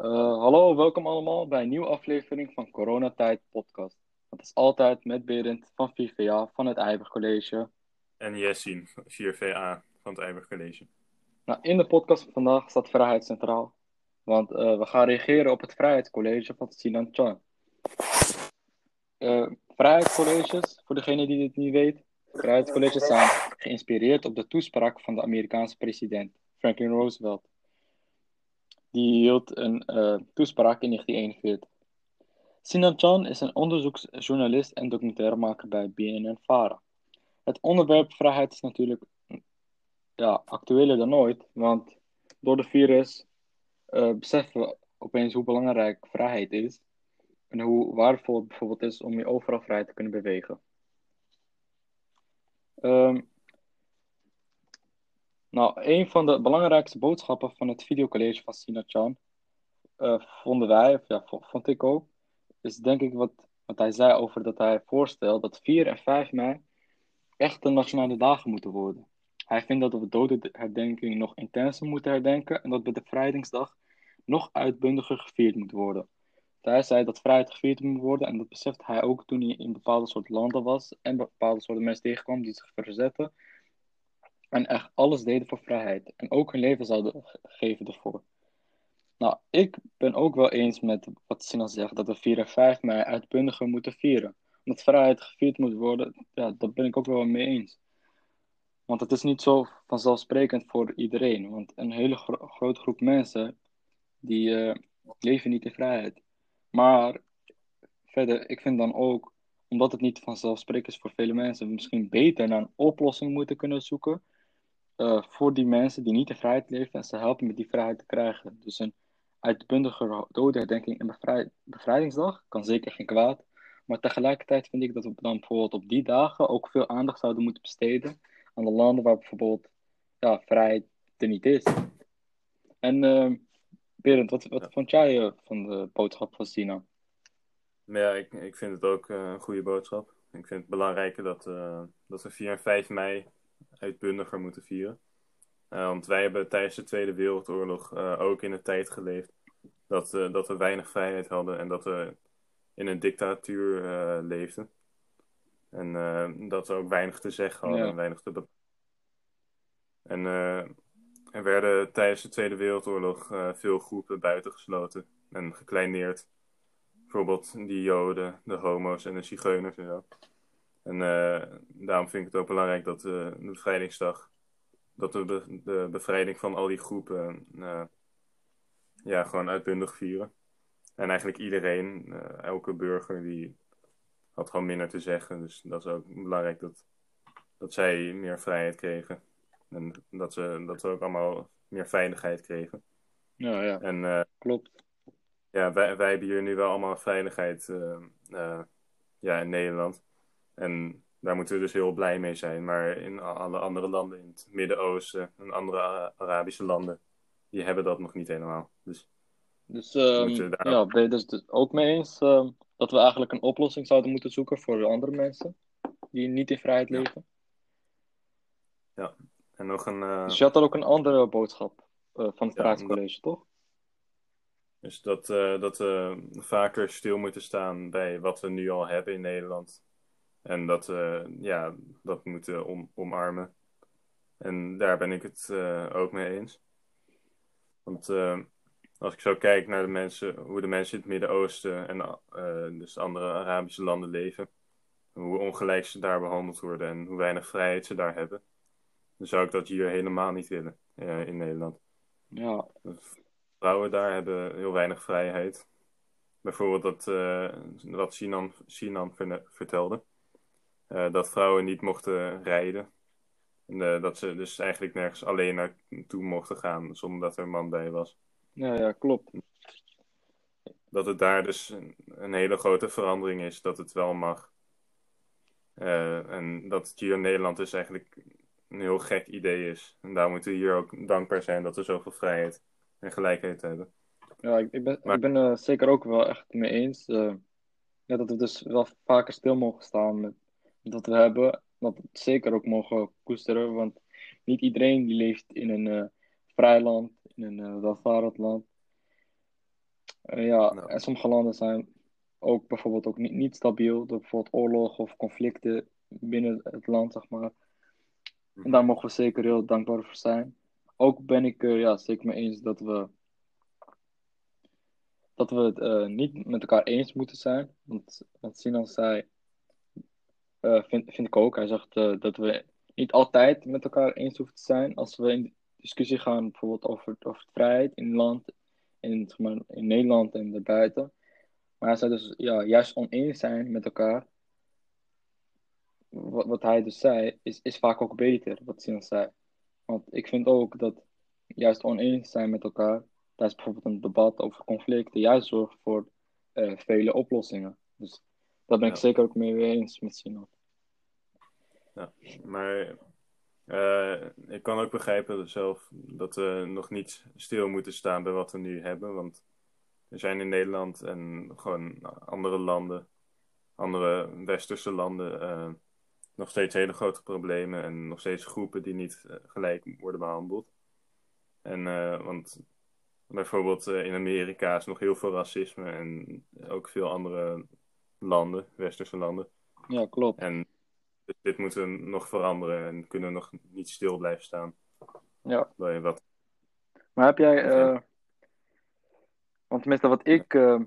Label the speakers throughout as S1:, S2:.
S1: Uh, hallo, welkom allemaal bij een nieuwe aflevering van Coronatijd Podcast. Dat is altijd met Berend van 4VA van het Eiberg College.
S2: En Jessin, 4VA van het Eiberg College.
S1: Nou, in de podcast van vandaag staat vrijheid centraal. Want uh, we gaan reageren op het Vrijheidscollege van Sinan Chan. Uh, vrijheidscolleges, voor degene die dit niet weet. Vrijheidscolleges zijn geïnspireerd op de toespraak van de Amerikaanse president Franklin Roosevelt. Die hield een uh, toespraak in 1941. Sinan Chan is een onderzoeksjournalist en documentairemaker bij BNN-Vara. Het onderwerp vrijheid is natuurlijk ja, actueler dan ooit, want door de virus uh, beseffen we opeens hoe belangrijk vrijheid is en hoe waardevol het bijvoorbeeld is om je overal vrij te kunnen bewegen. Um, nou, een van de belangrijkste boodschappen van het videocollege van Sina Chan, uh, vonden wij, of ja, vond ik ook, is denk ik wat, wat hij zei over dat hij voorstelt dat 4 en 5 mei echt de nationale dagen moeten worden. Hij vindt dat we de dodenherdenking nog intenser moeten herdenken en dat bij de bevrijdingsdag nog uitbundiger gevierd moet worden. Hij zei dat vrijheid gevierd moet worden en dat besefte hij ook toen hij in bepaalde soorten landen was en bepaalde soorten mensen tegenkwam die zich verzetten en echt alles deden voor vrijheid en ook hun leven zouden geven ervoor. Nou, ik ben ook wel eens met wat Sinan zegt, dat we 4 en 5 mei uitbundiger moeten vieren. Omdat vrijheid gevierd moet worden, ja, daar ben ik ook wel mee eens. Want het is niet zo vanzelfsprekend voor iedereen. Want een hele grote groep mensen, die uh, leven niet in vrijheid. Maar verder, ik vind dan ook, omdat het niet vanzelfsprekend is voor vele mensen, misschien beter naar een oplossing moeten kunnen zoeken uh, voor die mensen die niet in vrijheid leven en ze helpen met die vrijheid te krijgen. Dus een uitbundige dodenherdenking en bevrij bevrijdingsdag kan zeker geen kwaad. Maar tegelijkertijd vind ik dat we dan bijvoorbeeld op die dagen ook veel aandacht zouden moeten besteden aan de landen waar bijvoorbeeld ja, vrijheid er niet is. En uh, Berend, wat, wat vond jij uh, van de boodschap van Sina?
S2: Ja, ik, ik vind het ook uh, een goede boodschap. Ik vind het belangrijker dat, dat we 4 en 5 mei uitbundiger moeten vieren. Uh, want wij hebben tijdens de Tweede Wereldoorlog uh, ook in een tijd geleefd dat, uh, dat we weinig vrijheid hadden en dat we in een dictatuur leefden. En dat we ook weinig te zeggen hadden
S1: Ja.
S2: en weinig te bepalen. En er werden tijdens de Tweede Wereldoorlog veel groepen buitengesloten en gekleineerd. Bijvoorbeeld die Joden, de homo's en de zigeuners en zo. En uh, daarom vind ik het ook belangrijk dat uh, de bevrijdingsdag, dat we de, de, bevrijding van al die groepen uh, ja, gewoon uitbundig vieren. En eigenlijk iedereen, elke burger, die had gewoon minder te zeggen. Dus dat is ook belangrijk dat, dat zij meer vrijheid kregen. En dat, ze, dat we ook allemaal meer veiligheid kregen.
S1: Ja, ja.
S2: En,
S1: klopt.
S2: Ja, wij, wij hebben hier nu wel allemaal veiligheid ja, in Nederland. En daar moeten we dus heel blij mee zijn. Maar in alle andere landen, in het Midden-Oosten en andere Arabische landen, die hebben dat nog niet helemaal. Dus,
S1: dus um, daar... ja, ben je dus, dus ook mee eens uh, dat we eigenlijk een oplossing zouden moeten zoeken voor de andere mensen die niet in vrijheid leven?
S2: Ja, ja. en nog een. Uh...
S1: Dus je had dan ook een andere boodschap uh, van het ja, toch?
S2: Dus dat, dat we vaker stil moeten staan bij wat we nu al hebben in Nederland. En dat we ja, dat moeten om, omarmen. En daar ben ik het uh, ook mee eens. Want uh, als ik zo kijk naar de mensen, hoe de mensen in het Midden-Oosten en dus andere Arabische landen leven, hoe ongelijk ze daar behandeld worden en hoe weinig vrijheid ze daar hebben, dan zou ik dat hier helemaal niet willen in Nederland.
S1: Ja.
S2: Vrouwen daar hebben heel weinig vrijheid. Bijvoorbeeld dat, wat Sinan, Sinan vertelde. Uh, dat vrouwen niet mochten rijden. En, uh, dat ze dus eigenlijk nergens alleen naartoe mochten gaan zonder dat er een man bij was.
S1: Ja, ja, klopt.
S2: Dat het daar dus een, een hele grote verandering is, dat het wel mag. Uh, en dat het hier in Nederland dus eigenlijk een heel gek idee is. En daar moeten we hier ook dankbaar zijn dat we zoveel vrijheid en gelijkheid hebben.
S1: Ja, ik, ik ben, maar... ik ben er zeker ook wel echt mee eens. ja, dat we dus wel vaker stil mogen staan met dat we hebben, dat we zeker ook mogen koesteren. Want niet iedereen die leeft in een uh, vrij land, in een uh, welvarend land. Eh, ja,
S2: Nou.
S1: en sommige landen zijn ook bijvoorbeeld ook niet, niet stabiel door bijvoorbeeld oorlog of conflicten binnen het land, zeg maar. En daar mogen we zeker heel dankbaar voor zijn. Ook ben ik er ja, zeker mee eens dat we, dat we het eh, niet met elkaar eens moeten zijn. Want, want Sinan zei, eh, vind, vind ik ook, hij zegt eh, dat we niet altijd met elkaar eens hoeven te zijn. Als we in discussie gaan bijvoorbeeld over, over vrijheid in land, in, zeg maar, in Nederland en daarbuiten. Maar hij zei dus, ja, juist oneens zijn met elkaar wat, wat hij dus zei, is, is vaak ook beter, wat Sinan zei. Want ik vind ook dat juist oneens zijn met elkaar, tijdens bijvoorbeeld een debat over conflicten, juist zorgt voor eh, vele oplossingen. Dus daar ben ik
S2: Ja.
S1: zeker ook mee eens met Sinan.
S2: Maar eh, ik kan ook begrijpen zelf dat we nog niet stil moeten staan bij wat we nu hebben. Want er zijn in Nederland en gewoon andere landen, andere westerse landen, eh, nog steeds hele grote problemen. En nog steeds groepen die niet eh, gelijk worden behandeld. En want bijvoorbeeld in Amerika is nog heel veel racisme en ook veel andere landen, westerse landen.
S1: Ja, klopt.
S2: En dus dit moeten nog veranderen en kunnen nog niet stil blijven staan
S1: Ja.
S2: bij wat.
S1: Maar heb jij, eh, want tenminste wat ik eh,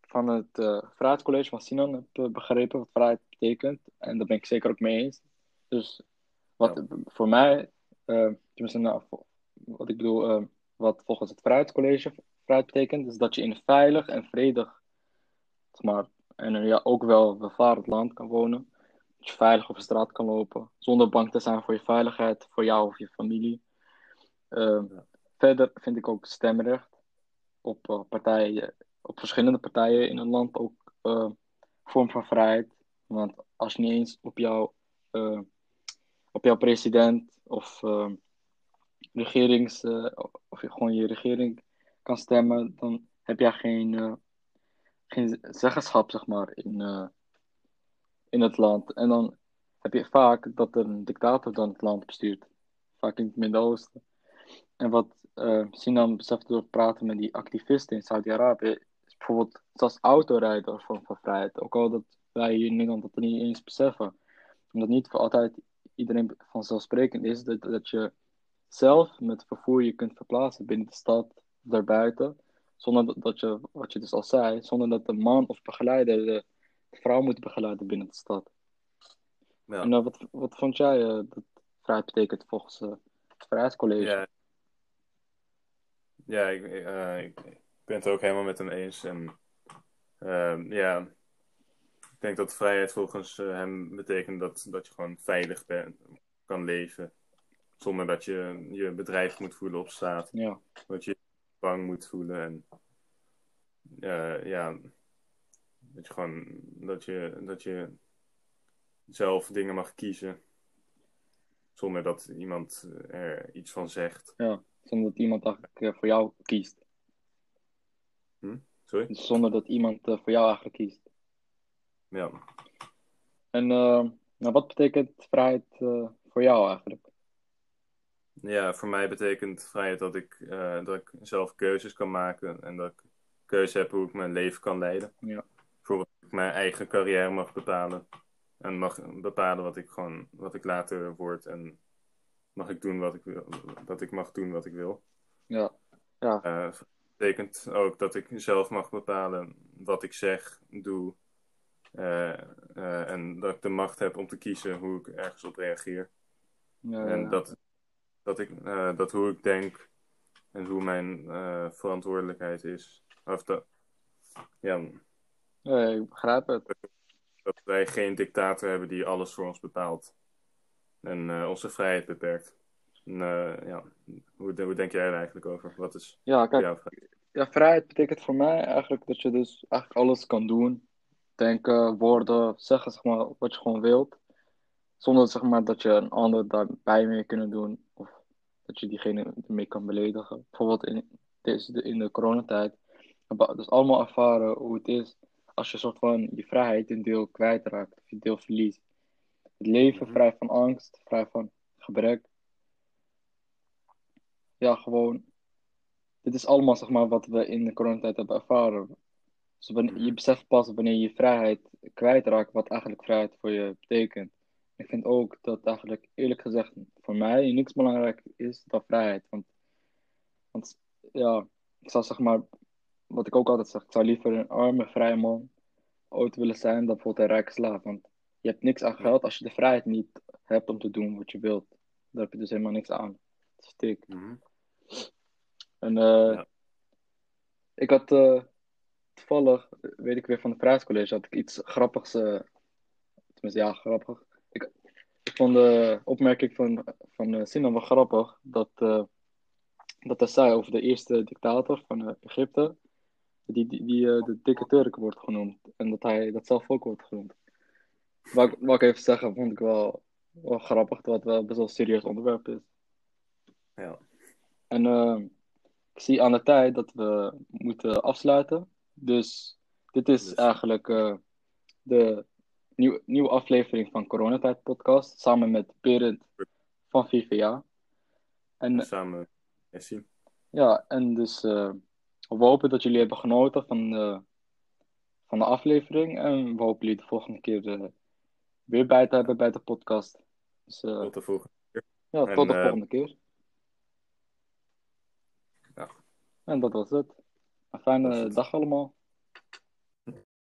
S1: van het eh Vrijheidscollege van Sinan heb begrepen, wat vrijheid betekent, en daar ben ik zeker ook mee eens. Dus wat voor mij, tenminste, nou, wat ik bedoel, wat volgens het Vrijheidscollege vrijheid betekent, is dat je in een veilig en vredig, zeg maar, en ja, ook wel welvarend land kan wonen. Dat je veilig op de straat kan lopen, zonder bang te zijn voor je veiligheid, voor jou of je familie. Eh,
S2: Ja.
S1: Verder vind ik ook stemrecht op eh, partijen, op verschillende partijen in een land ook eh, vorm van vrijheid. Want als je niet eens op jouw, eh, op jouw president of eh, regerings, of je gewoon je regering kan stemmen, dan heb jij geen, geen zeggenschap, zeg maar, in, in het land. En dan heb je vaak dat er een dictator dan het land bestuurt. Vaak in het Midden-Oosten. En wat eh Sinan beseft door praten met die activisten in Saudi-Arabië, is bijvoorbeeld zelfs autorijden een van vrijheid. Ook al dat wij hier in Nederland dat niet eens beseffen. Omdat niet voor altijd iedereen vanzelfsprekend is dat, dat je zelf met vervoer je kunt verplaatsen binnen de stad, daarbuiten. Zonder dat, je, wat je dus al zei, zonder dat de man of begeleider de vrouw moet begeleiden binnen de stad.
S2: Ja,
S1: En eh, wat, wat vond jij eh, dat vrijheid betekent volgens eh, het Vrijheidscollege?
S2: ja, ja ik, ik, ik ben het ook helemaal met hem eens. En ehm, ja, ik denk dat vrijheid volgens hem betekent dat, dat je gewoon veilig bent, kan leven. Zonder dat je je bedrijf moet voelen op straat.
S1: Ja,
S2: Dat je je bang moet voelen. En ja, dat je gewoon dat je, dat je zelf dingen mag kiezen. Zonder dat iemand er iets van zegt.
S1: ja. Zonder dat iemand eigenlijk eh, voor jou kiest.
S2: Sorry?
S1: Dus zonder dat iemand eh, voor jou eigenlijk kiest.
S2: Ja.
S1: En eh, nou, wat betekent vrijheid voor jou eigenlijk?
S2: ja, voor mij betekent vrijheid dat ik, dat ik zelf keuzes kan maken. En dat ik keuze heb hoe ik mijn leven kan leiden.
S1: Ja.
S2: Mijn eigen carrière mag bepalen. En mag bepalen wat ik gewoon, wat ik later word. En mag ik doen wat ik wil. Dat ik mag doen wat ik wil.
S1: Ja, ja,
S2: Eh, betekent ook dat ik zelf mag bepalen wat ik zeg, doe. eh, eh, en dat ik de macht heb om te kiezen hoe ik ergens op reageer.
S1: ja,
S2: En
S1: ja.
S2: dat, dat, ik, dat hoe ik denk en hoe mijn verantwoordelijkheid is. Of dat, ja,
S1: Ja, ik begrijp het.
S2: dat wij geen dictator hebben die alles voor ons bepaalt. En eh, onze vrijheid beperkt. En, eh, ja, hoe, hoe denk jij er eigenlijk over? Wat is
S1: Ja, kijk,
S2: jouw vrijheid?
S1: ja, vrijheid betekent voor mij eigenlijk dat je dus eigenlijk alles kan doen. Denken, woorden, zeggen, zeg maar, wat je gewoon wilt. Zonder zeg maar, dat je een ander daarbij mee kunnen doen. Of dat je diegene ermee kan beledigen. Bijvoorbeeld in, deze, in de coronatijd. dus allemaal ervaren hoe het is als je soort van je vrijheid een deel kwijtraakt. Of je deel verliest. Het leven
S2: Mhm.
S1: vrij van angst, vrij van gebrek. Ja, gewoon dit is allemaal zeg maar, wat we in de coronatijd hebben ervaren. Dus wanneer, je
S2: Mhm.
S1: beseft pas wanneer je vrijheid kwijtraakt, wat eigenlijk vrijheid voor je betekent. Ik vind ook dat eigenlijk, eerlijk gezegd, voor mij niks belangrijk is dan vrijheid. Want, want ja, ik zou zeg maar, wat ik ook altijd zeg, ik zou liever een arme, vrije man ooit willen zijn dan bijvoorbeeld een rijke slaaf. Want je hebt niks aan geld als je de vrijheid niet hebt om te doen wat je wilt. Daar heb je dus helemaal niks aan. Dat is dik.
S2: Mhm.
S1: En eh,
S2: Ja.
S1: ik had eh, toevallig, weet ik weer van het prijscollege, had ik iets grappigs. eh, tenminste, ja, grappig. Ik, ik vond de opmerking van, van Sinan wel grappig. Dat, dat hij zei over de eerste dictator van Egypte. Die, die, die eh, de dikke Turk wordt genoemd. En dat hij dat zelf ook wordt genoemd. Wat, wat ik even zeggen, vond ik wel, wel grappig. Terwijl het wel best wel een serieus onderwerp is.
S2: Ja.
S1: En eh, ik zie aan de tijd dat we moeten afsluiten. Dus dit is
S2: Dus-
S1: eigenlijk eh, de nieuw, nieuwe aflevering van Coronatijd Podcast. Samen met Berend van VVA. En
S2: Samen Messi.
S1: ja, en dus we hopen dat jullie hebben genoten van de, van de aflevering. En we hopen jullie de volgende keer eh, weer bij te hebben bij de podcast. Dus eh,
S2: Tot de volgende.
S1: ja,
S2: en,
S1: tot de
S2: eh,
S1: volgende keer.
S2: ja.
S1: En dat was het. Een fijne dag allemaal.